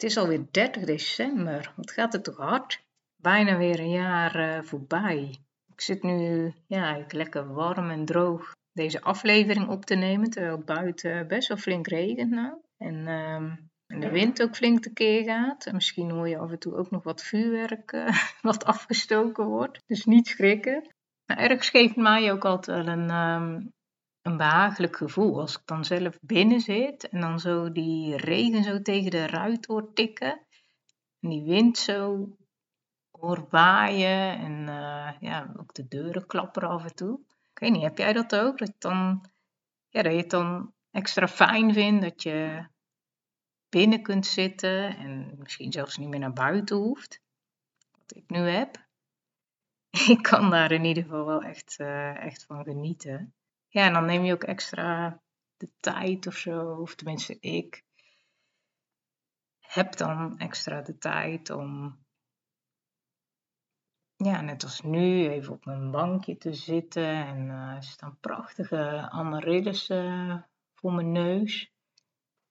Het is alweer 30 december. Wat gaat het toch hard? Bijna weer een jaar uh, voorbij. Ik zit nu ja, lekker warm en droog deze aflevering op te nemen, terwijl het buiten best wel flink regent nou. En, uh, en de wind ook flink tekeer gaat. En misschien hoor je af en toe ook nog wat vuurwerk uh, wat afgestoken wordt. Dus niet schrikken. Maar ergens geeft mij ook altijd wel een, um, een behagelijk gevoel. Als ik dan zelf binnen zit en dan zo die regen zo tegen de ruit hoort tikken. En die wind zo hoor waaien en uh, ja, ook de deuren klapperen af en toe. Ik weet niet, heb jij dat ook? Dat, dan, ja, dat je het dan extra fijn vindt dat je binnen kunt zitten en misschien zelfs niet meer naar buiten hoeft. Wat ik nu heb. Ik kan daar in ieder geval wel echt, uh, echt van genieten ja, en dan neem je ook extra de tijd of zo. Of tenminste, ik heb dan extra de tijd om, ja, net als nu, even op mijn bankje te zitten. En uh, er staan prachtige amaryllis uh, voor mijn neus.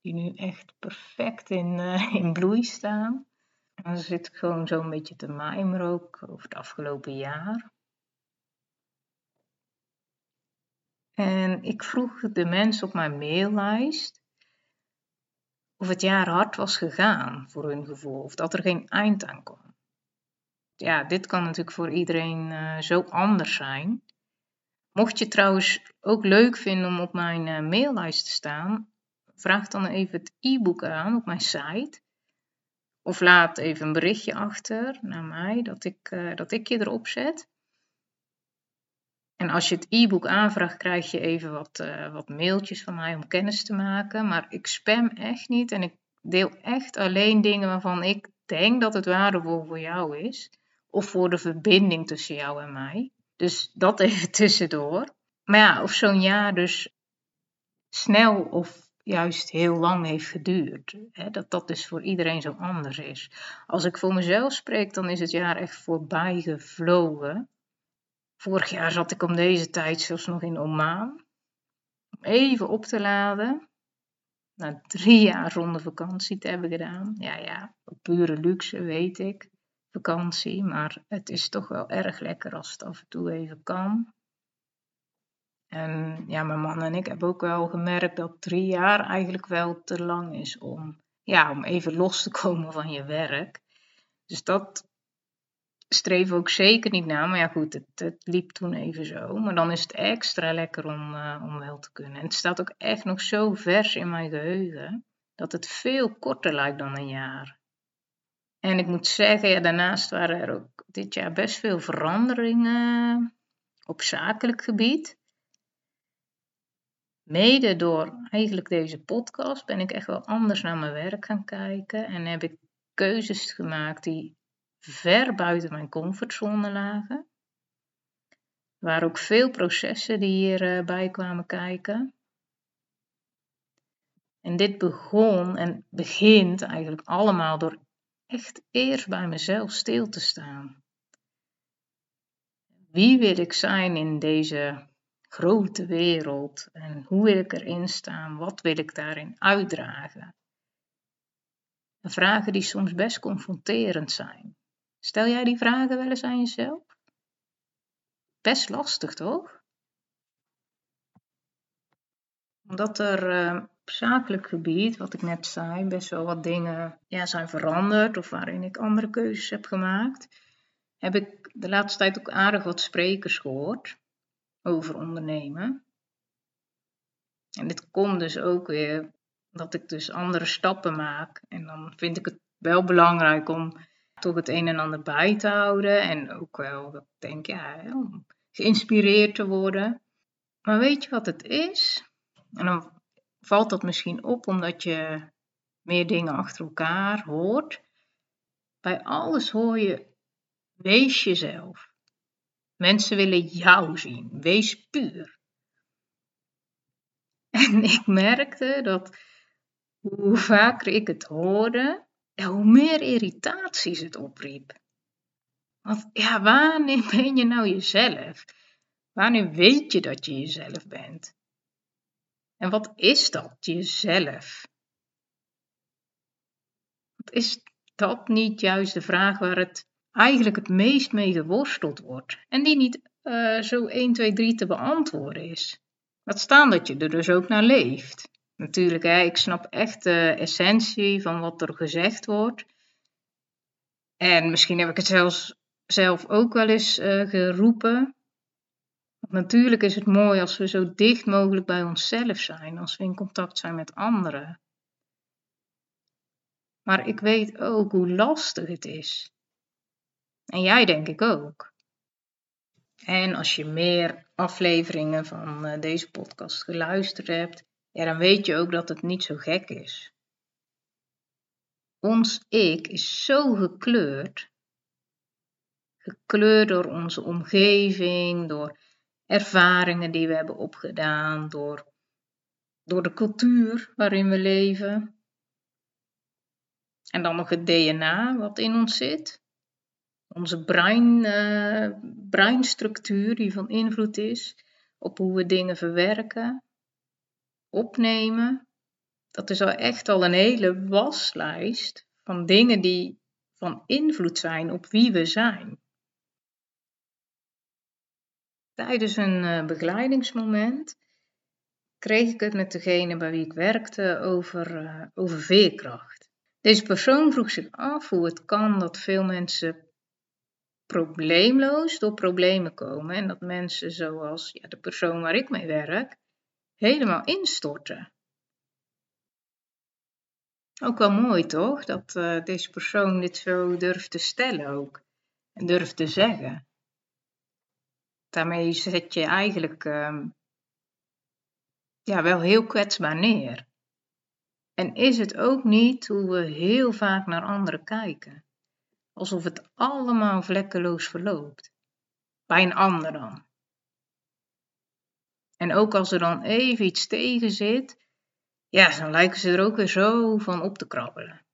Die nu echt perfect in, uh, in bloei staan. En dan zit ik gewoon zo een beetje te mijmeren ook over het afgelopen jaar. En ik vroeg de mensen op mijn maillijst of het jaar hard was gegaan voor hun gevoel, of dat er geen eind aan kwam. Ja, dit kan natuurlijk voor iedereen uh, zo anders zijn. Mocht je trouwens ook leuk vinden om op mijn uh, maillijst te staan, vraag dan even het e-book aan op mijn site. Of laat even een berichtje achter naar mij dat ik, uh, dat ik je erop zet. En als je het e-book aanvraagt, krijg je even wat, uh, wat mailtjes van mij om kennis te maken. Maar ik spam echt niet en ik deel echt alleen dingen waarvan ik denk dat het waardevol voor jou is. Of voor de verbinding tussen jou en mij. Dus dat even tussendoor. Maar ja, of zo'n jaar dus snel of juist heel lang heeft geduurd. Hè, dat dat dus voor iedereen zo anders is. Als ik voor mezelf spreek, dan is het jaar echt voorbij gevlogen. Vorig jaar zat ik om deze tijd zelfs nog in Oman. Om even op te laden. Na drie jaar zonder vakantie te hebben gedaan. Ja, ja, pure luxe weet ik. Vakantie. Maar het is toch wel erg lekker als het af en toe even kan. En ja, mijn man en ik hebben ook wel gemerkt dat drie jaar eigenlijk wel te lang is om, ja, om even los te komen van je werk. Dus dat streef ook zeker niet na. Maar ja, goed, het, het, liep toen even zo. Maar dan is het extra lekker om, uh, om wel te kunnen. En het staat ook echt nog zo vers in mijn geheugen dat het veel korter lijkt dan een jaar. En ik moet zeggen, ja, daarnaast waren er ook dit jaar best veel veranderingen op zakelijk gebied. Mede door eigenlijk deze podcast ben ik echt wel anders naar mijn werk gaan kijken en heb ik keuzes gemaakt die ver buiten mijn comfortzone lagen. Er waren ook veel processen die hierbij kwamen kijken. En dit begon en begint eigenlijk allemaal door echt eerst bij mezelf stil te staan. Wie wil ik zijn in deze grote wereld en hoe wil ik erin staan? Wat wil ik daarin uitdragen? Vragen die soms best confronterend zijn. Stel jij die vragen wel eens aan jezelf? Best lastig, toch? Omdat er uh, op zakelijk gebied, wat ik net zei, best wel wat dingen ja, zijn veranderd of waarin ik andere keuzes heb gemaakt, heb ik de laatste tijd ook aardig wat sprekers gehoord over ondernemen. En dit komt dus ook weer dat ik dus andere stappen maak. En dan vind ik het wel belangrijk om toch het een en ander bij te houden. En ook wel, ik denk, ja, om geïnspireerd te worden. Maar weet je wat het is? En dan valt dat misschien op omdat je meer dingen achter elkaar hoort. Bij alles hoor je, wees jezelf. Mensen willen jou zien, wees puur. En ik merkte dat hoe vaker ik het hoorde, hoe meer irritaties het opriep. Want ja, wanneer ben je nou jezelf? Wanneer weet je dat je jezelf bent? En wat is dat, jezelf? Wat is dat niet juist de vraag waar het eigenlijk het meest mee geworsteld wordt en die niet uh, zo 1, 2, 3 te beantwoorden is? Laat staan dat je er dus ook naar leeft. Natuurlijk, hè, ik snap echt de essentie van wat er gezegd wordt. En misschien heb ik het zelfs zelf ook wel eens uh, geroepen. natuurlijk is het mooi als we zo dicht mogelijk bij onszelf zijn, als we in contact zijn met anderen. Maar ik weet ook hoe lastig het is. En jij denk ik ook. En als je meer afleveringen van uh, deze podcast geluisterd hebt, ja, dan weet je ook dat het niet zo gek is. Ons ik is zo gekleurd. Gekleurd door onze omgeving, door ervaringen die we hebben opgedaan, door, door de cultuur waarin we leven. En dan nog het DNA wat in ons zit. Onze brein, uh, breinstructuur die van invloed is op hoe we dingen verwerken opnemen, dat is al echt al een hele waslijst van dingen die van invloed zijn op wie we zijn. Tijdens een uh, begeleidingsmoment kreeg ik het met degene bij wie ik werkte over, uh, over veerkracht. Deze persoon vroeg zich af hoe het kan dat veel mensen probleemloos door problemen komen en dat mensen zoals ja, de persoon waar ik mee werk helemaal instorten. Ook wel mooi toch, dat uh, deze persoon dit zo durft te stellen ook. En durft te zeggen. Daarmee zet je eigenlijk uh, ja, wel heel kwetsbaar neer. En is het ook niet hoe we heel vaak naar anderen kijken? Alsof het allemaal vlekkeloos verloopt. Bij een ander dan. En ook als er dan even iets tegen zit, ja, dan lijken ze er ook weer zo van op te krabbelen.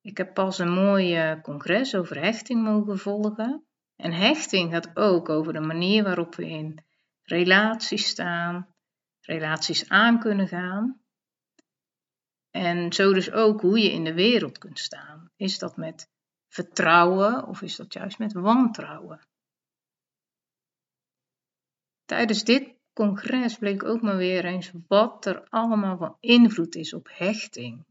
Ik heb pas een mooi congres over hechting mogen volgen. En hechting gaat ook over de manier waarop we in relaties staan, relaties aan kunnen gaan. En zo dus ook hoe je in de wereld kunt staan. Is dat met vertrouwen of is dat juist met wantrouwen? Tijdens dit congres bleek ook maar weer eens wat er allemaal van invloed is op hechting.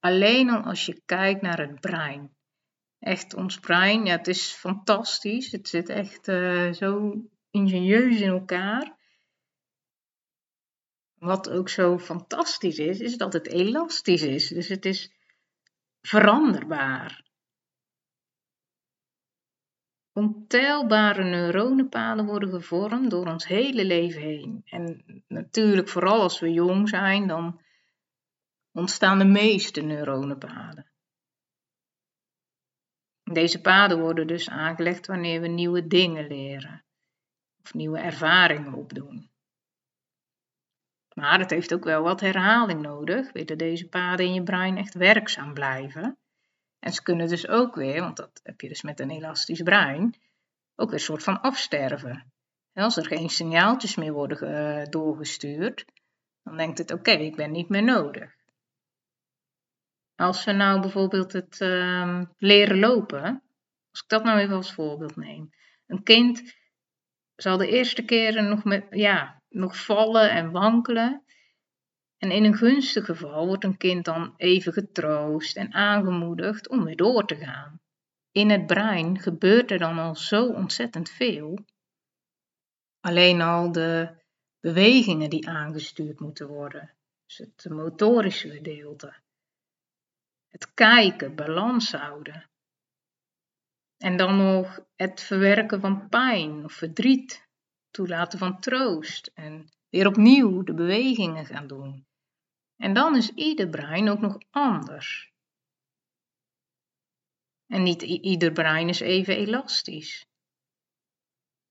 Alleen al als je kijkt naar het brein. Echt, ons brein, ja, het is fantastisch. Het zit echt uh, zo ingenieus in elkaar. Wat ook zo fantastisch is, is dat het elastisch is. Dus het is veranderbaar. Ontelbare neuronenpaden worden gevormd door ons hele leven heen. En natuurlijk, vooral als we jong zijn, dan ontstaan de meeste neuronenpaden. Deze paden worden dus aangelegd wanneer we nieuwe dingen leren of nieuwe ervaringen opdoen. Maar het heeft ook wel wat herhaling nodig, willen deze paden in je brein echt werkzaam blijven. En ze kunnen dus ook weer, want dat heb je dus met een elastisch brein, ook weer een soort van afsterven. En als er geen signaaltjes meer worden uh, doorgestuurd, dan denkt het: oké, ik ben niet meer nodig. Als we nou bijvoorbeeld het uh, leren lopen, als ik dat nou even als voorbeeld neem. Een kind zal de eerste keren nog, met, ja, nog vallen en wankelen. En in een gunstig geval wordt een kind dan even getroost en aangemoedigd om weer door te gaan. In het brein gebeurt er dan al zo ontzettend veel. Alleen al de bewegingen die aangestuurd moeten worden, dus het motorische gedeelte. Het kijken, balans houden. En dan nog het verwerken van pijn of verdriet, toelaten van troost en weer opnieuw de bewegingen gaan doen. En dan is ieder brein ook nog anders. En niet ieder brein is even elastisch.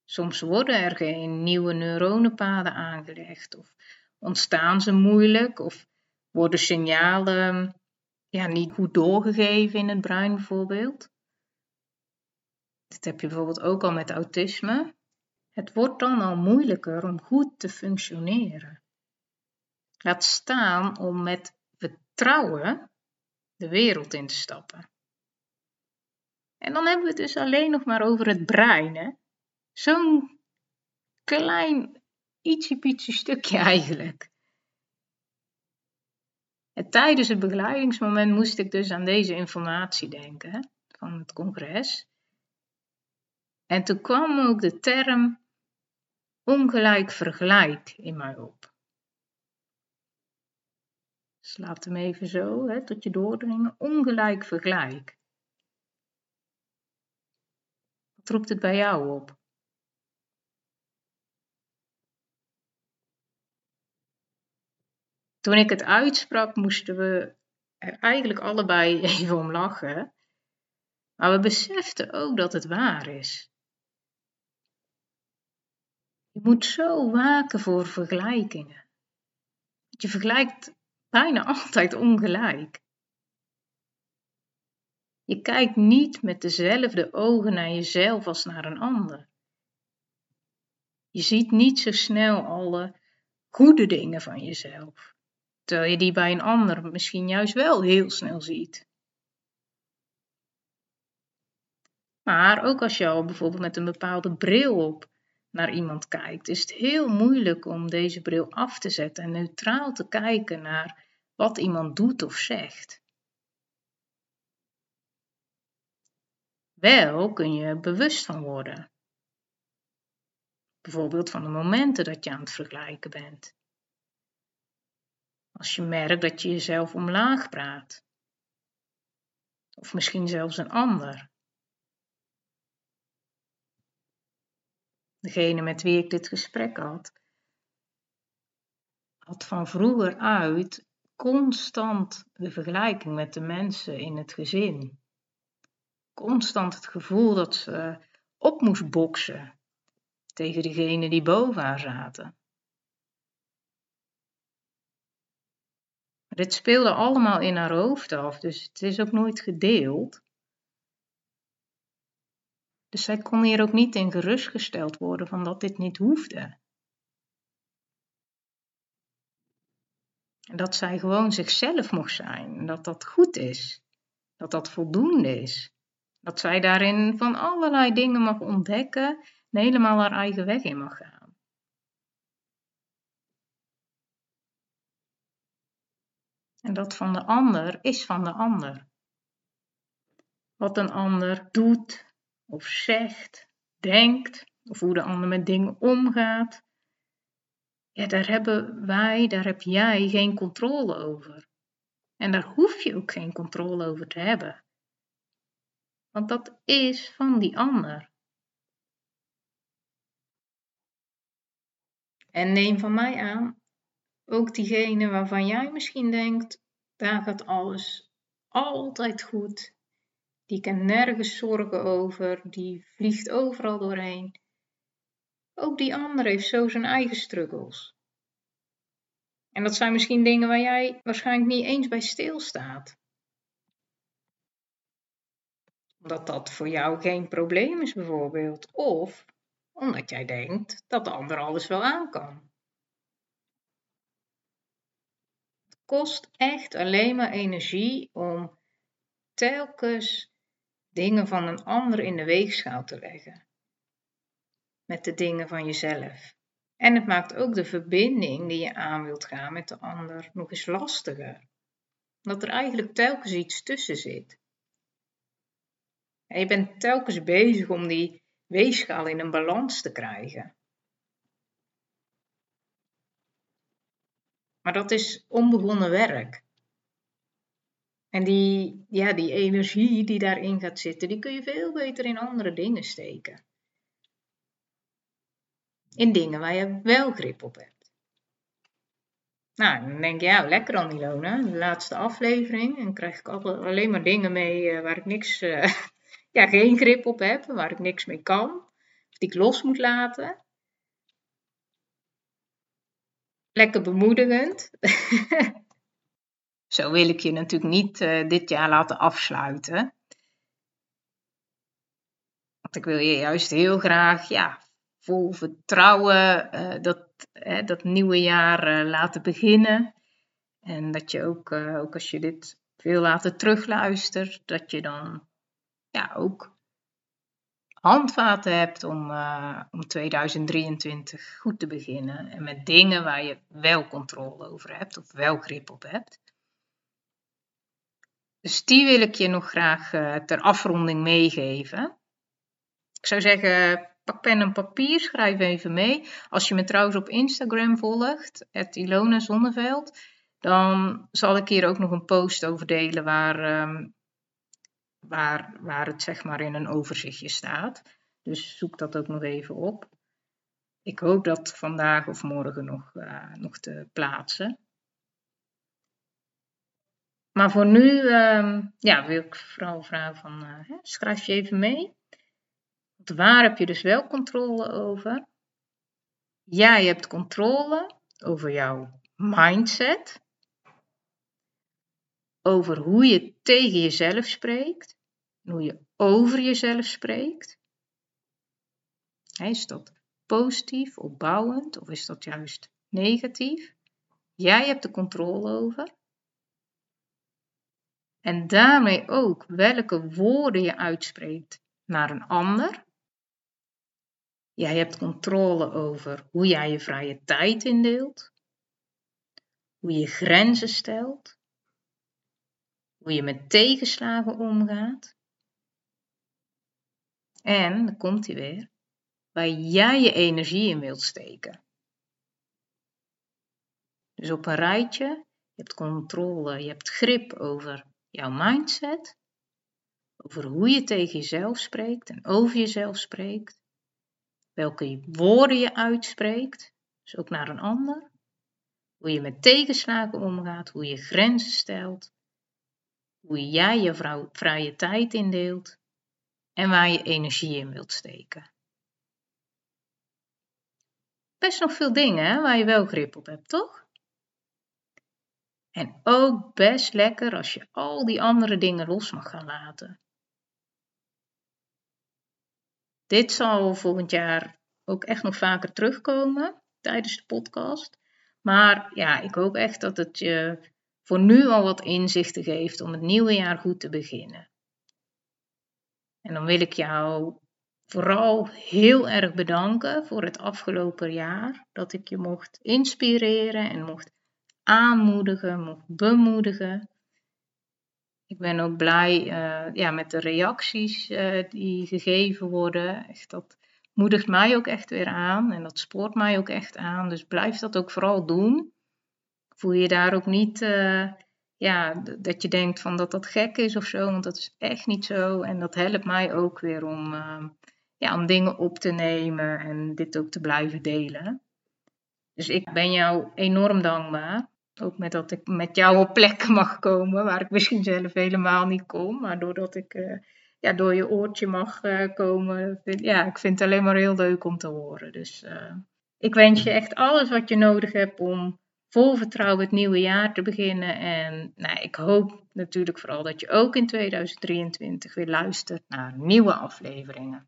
Soms worden er geen nieuwe neuronenpaden aangelegd, of ontstaan ze moeilijk, of worden signalen ja, niet goed doorgegeven in het brein bijvoorbeeld. Dit heb je bijvoorbeeld ook al met autisme. Het wordt dan al moeilijker om goed te functioneren. Laat staan om met vertrouwen de wereld in te stappen. En dan hebben we het dus alleen nog maar over het brein. Zo'n klein, ietsje stukje eigenlijk. En tijdens het begeleidingsmoment moest ik dus aan deze informatie denken van het congres. En toen kwam ook de term ongelijk vergelijk in mij op. Slaat hem even zo, hè, tot je doordringen. Ongelijk vergelijk. Wat roept het bij jou op? Toen ik het uitsprak, moesten we er eigenlijk allebei even om lachen. Maar we beseften ook dat het waar is. Je moet zo waken voor vergelijkingen. Je vergelijkt bijna altijd ongelijk. Je kijkt niet met dezelfde ogen naar jezelf als naar een ander. Je ziet niet zo snel alle goede dingen van jezelf, terwijl je die bij een ander misschien juist wel heel snel ziet. Maar ook als je al bijvoorbeeld met een bepaalde bril op naar iemand kijkt, is het heel moeilijk om deze bril af te zetten en neutraal te kijken naar wat iemand doet of zegt. Wel kun je bewust van worden. Bijvoorbeeld van de momenten dat je aan het vergelijken bent. Als je merkt dat je jezelf omlaag praat. Of misschien zelfs een ander. Degene met wie ik dit gesprek had, had van vroeger uit constant de vergelijking met de mensen in het gezin. Constant het gevoel dat ze op moest boksen tegen degene die boven zaten. Dit speelde allemaal in haar hoofd af, dus het is ook nooit gedeeld. Dus zij kon hier ook niet in gerustgesteld worden van dat dit niet hoefde. Dat zij gewoon zichzelf mocht zijn. Dat dat goed is. Dat dat voldoende is. Dat zij daarin van allerlei dingen mag ontdekken en helemaal haar eigen weg in mag gaan. En dat van de ander is van de ander. Wat een ander doet, of zegt, denkt, of hoe de ander met dingen omgaat, ja, daar hebben wij, daar heb jij geen controle over. En daar hoef je ook geen controle over te hebben. Want dat is van die ander. En neem van mij aan, ook diegene waarvan jij misschien denkt, daar gaat alles altijd goed die kent nergens zorgen over, die vliegt overal doorheen. Ook die ander heeft zo zijn eigen struggles. En dat zijn misschien dingen waar jij waarschijnlijk niet eens bij stilstaat. Omdat dat voor jou geen probleem is, bijvoorbeeld. Of omdat jij denkt dat de ander alles wel aan kan. Het kost echt alleen maar energie om telkens dingen van een ander in de weegschaal te leggen. Met de dingen van jezelf. En het maakt ook de verbinding die je aan wilt gaan met de ander nog eens lastiger. Omdat er eigenlijk telkens iets tussen zit. En je bent telkens bezig om die weegschaal in een balans te krijgen. Maar dat is onbegonnen werk. En die, ja, die energie die daarin gaat zitten, die kun je veel beter in andere dingen steken. In dingen waar je wel grip op hebt. Nou, dan denk je, ja, lekker dan Ilona, de laatste aflevering. En krijg ik alleen maar dingen mee uh, waar ik niks, uh, ja, geen grip op heb, waar ik niks mee kan. Of die ik los moet laten. Lekker bemoedigend. Zo wil ik je natuurlijk niet uh, dit jaar laten afsluiten. Want ik wil je juist heel graag, ja, vol vertrouwen uh, dat, dat nieuwe jaar uh, laten beginnen. En dat je ook, ook als je dit veel later terugluistert, dat je dan ja, ook handvaten hebt om, om 2023 goed te beginnen. En met dingen waar je wel controle over hebt of wel grip op hebt. Dus die wil ik je nog graag ter afronding meegeven. Ik zou zeggen, pak pen en papier, schrijf even mee. Als je me trouwens op Instagram volgt, het Ilona Zonneveld, dan zal ik hier ook nog een post over delen waar, ehm, waar, waar het zeg maar in een overzichtje staat. Dus zoek dat ook nog even op. Ik hoop dat vandaag of morgen nog, uh, nog te plaatsen. Maar voor nu uh, ja, wil ik vooral vragen van, uh, schrijf je even mee waar heb je dus wel controle over? Jij hebt controle over jouw mindset, over hoe je tegen jezelf spreekt, hoe je over jezelf spreekt. Is dat positief, opbouwend of is dat juist negatief? Jij hebt de controle over. En daarmee ook welke woorden je uitspreekt naar een ander. Jij hebt controle over hoe jij je vrije tijd indeelt, hoe je grenzen stelt, hoe je met tegenslagen omgaat. En, dan komt hij weer, waar jij je energie in wilt steken. Dus op een rijtje, je hebt controle, je hebt grip over jouw mindset, over hoe je tegen jezelf spreekt en over jezelf spreekt welke woorden je uitspreekt, dus ook naar een ander, hoe je met tegenslagen omgaat, hoe je grenzen stelt, hoe jij je vrouw, vrije tijd indeelt en waar je energie in wilt steken. Best nog veel dingen hè, waar je wel grip op hebt, toch? En ook best lekker als je al die andere dingen los mag gaan laten. Dit zal volgend jaar ook echt nog vaker terugkomen tijdens de podcast. Maar ja, ik hoop echt dat het je voor nu al wat inzichten geeft om het nieuwe jaar goed te beginnen. En dan wil ik jou vooral heel erg bedanken voor het afgelopen jaar. Dat ik je mocht inspireren en mocht aanmoedigen, mocht bemoedigen. Ik ben ook blij uh, ja, met de reacties uh, die gegeven worden. Echt, dat moedigt mij ook echt weer aan en dat spoort mij ook echt aan. Dus blijf dat ook vooral doen. Voel je daar ook niet uh, ja, dat je denkt van dat dat gek is of zo, want dat is echt niet zo. En dat helpt mij ook weer om, ja, om dingen op te nemen en dit ook te blijven delen. Dus ik ben jou enorm dankbaar. Ook met dat ik met jou op plekken mag komen waar ik misschien zelf helemaal niet kom. Maar doordat ik uh, ja, door je oortje mag uh, komen. Vind, ja, ik vind het alleen maar heel leuk om te horen. Dus uh, ik wens je echt alles wat je nodig hebt om vol vertrouwen het nieuwe jaar te beginnen. En nou, ik hoop natuurlijk vooral dat je ook in 2023 weer luistert naar nieuwe afleveringen.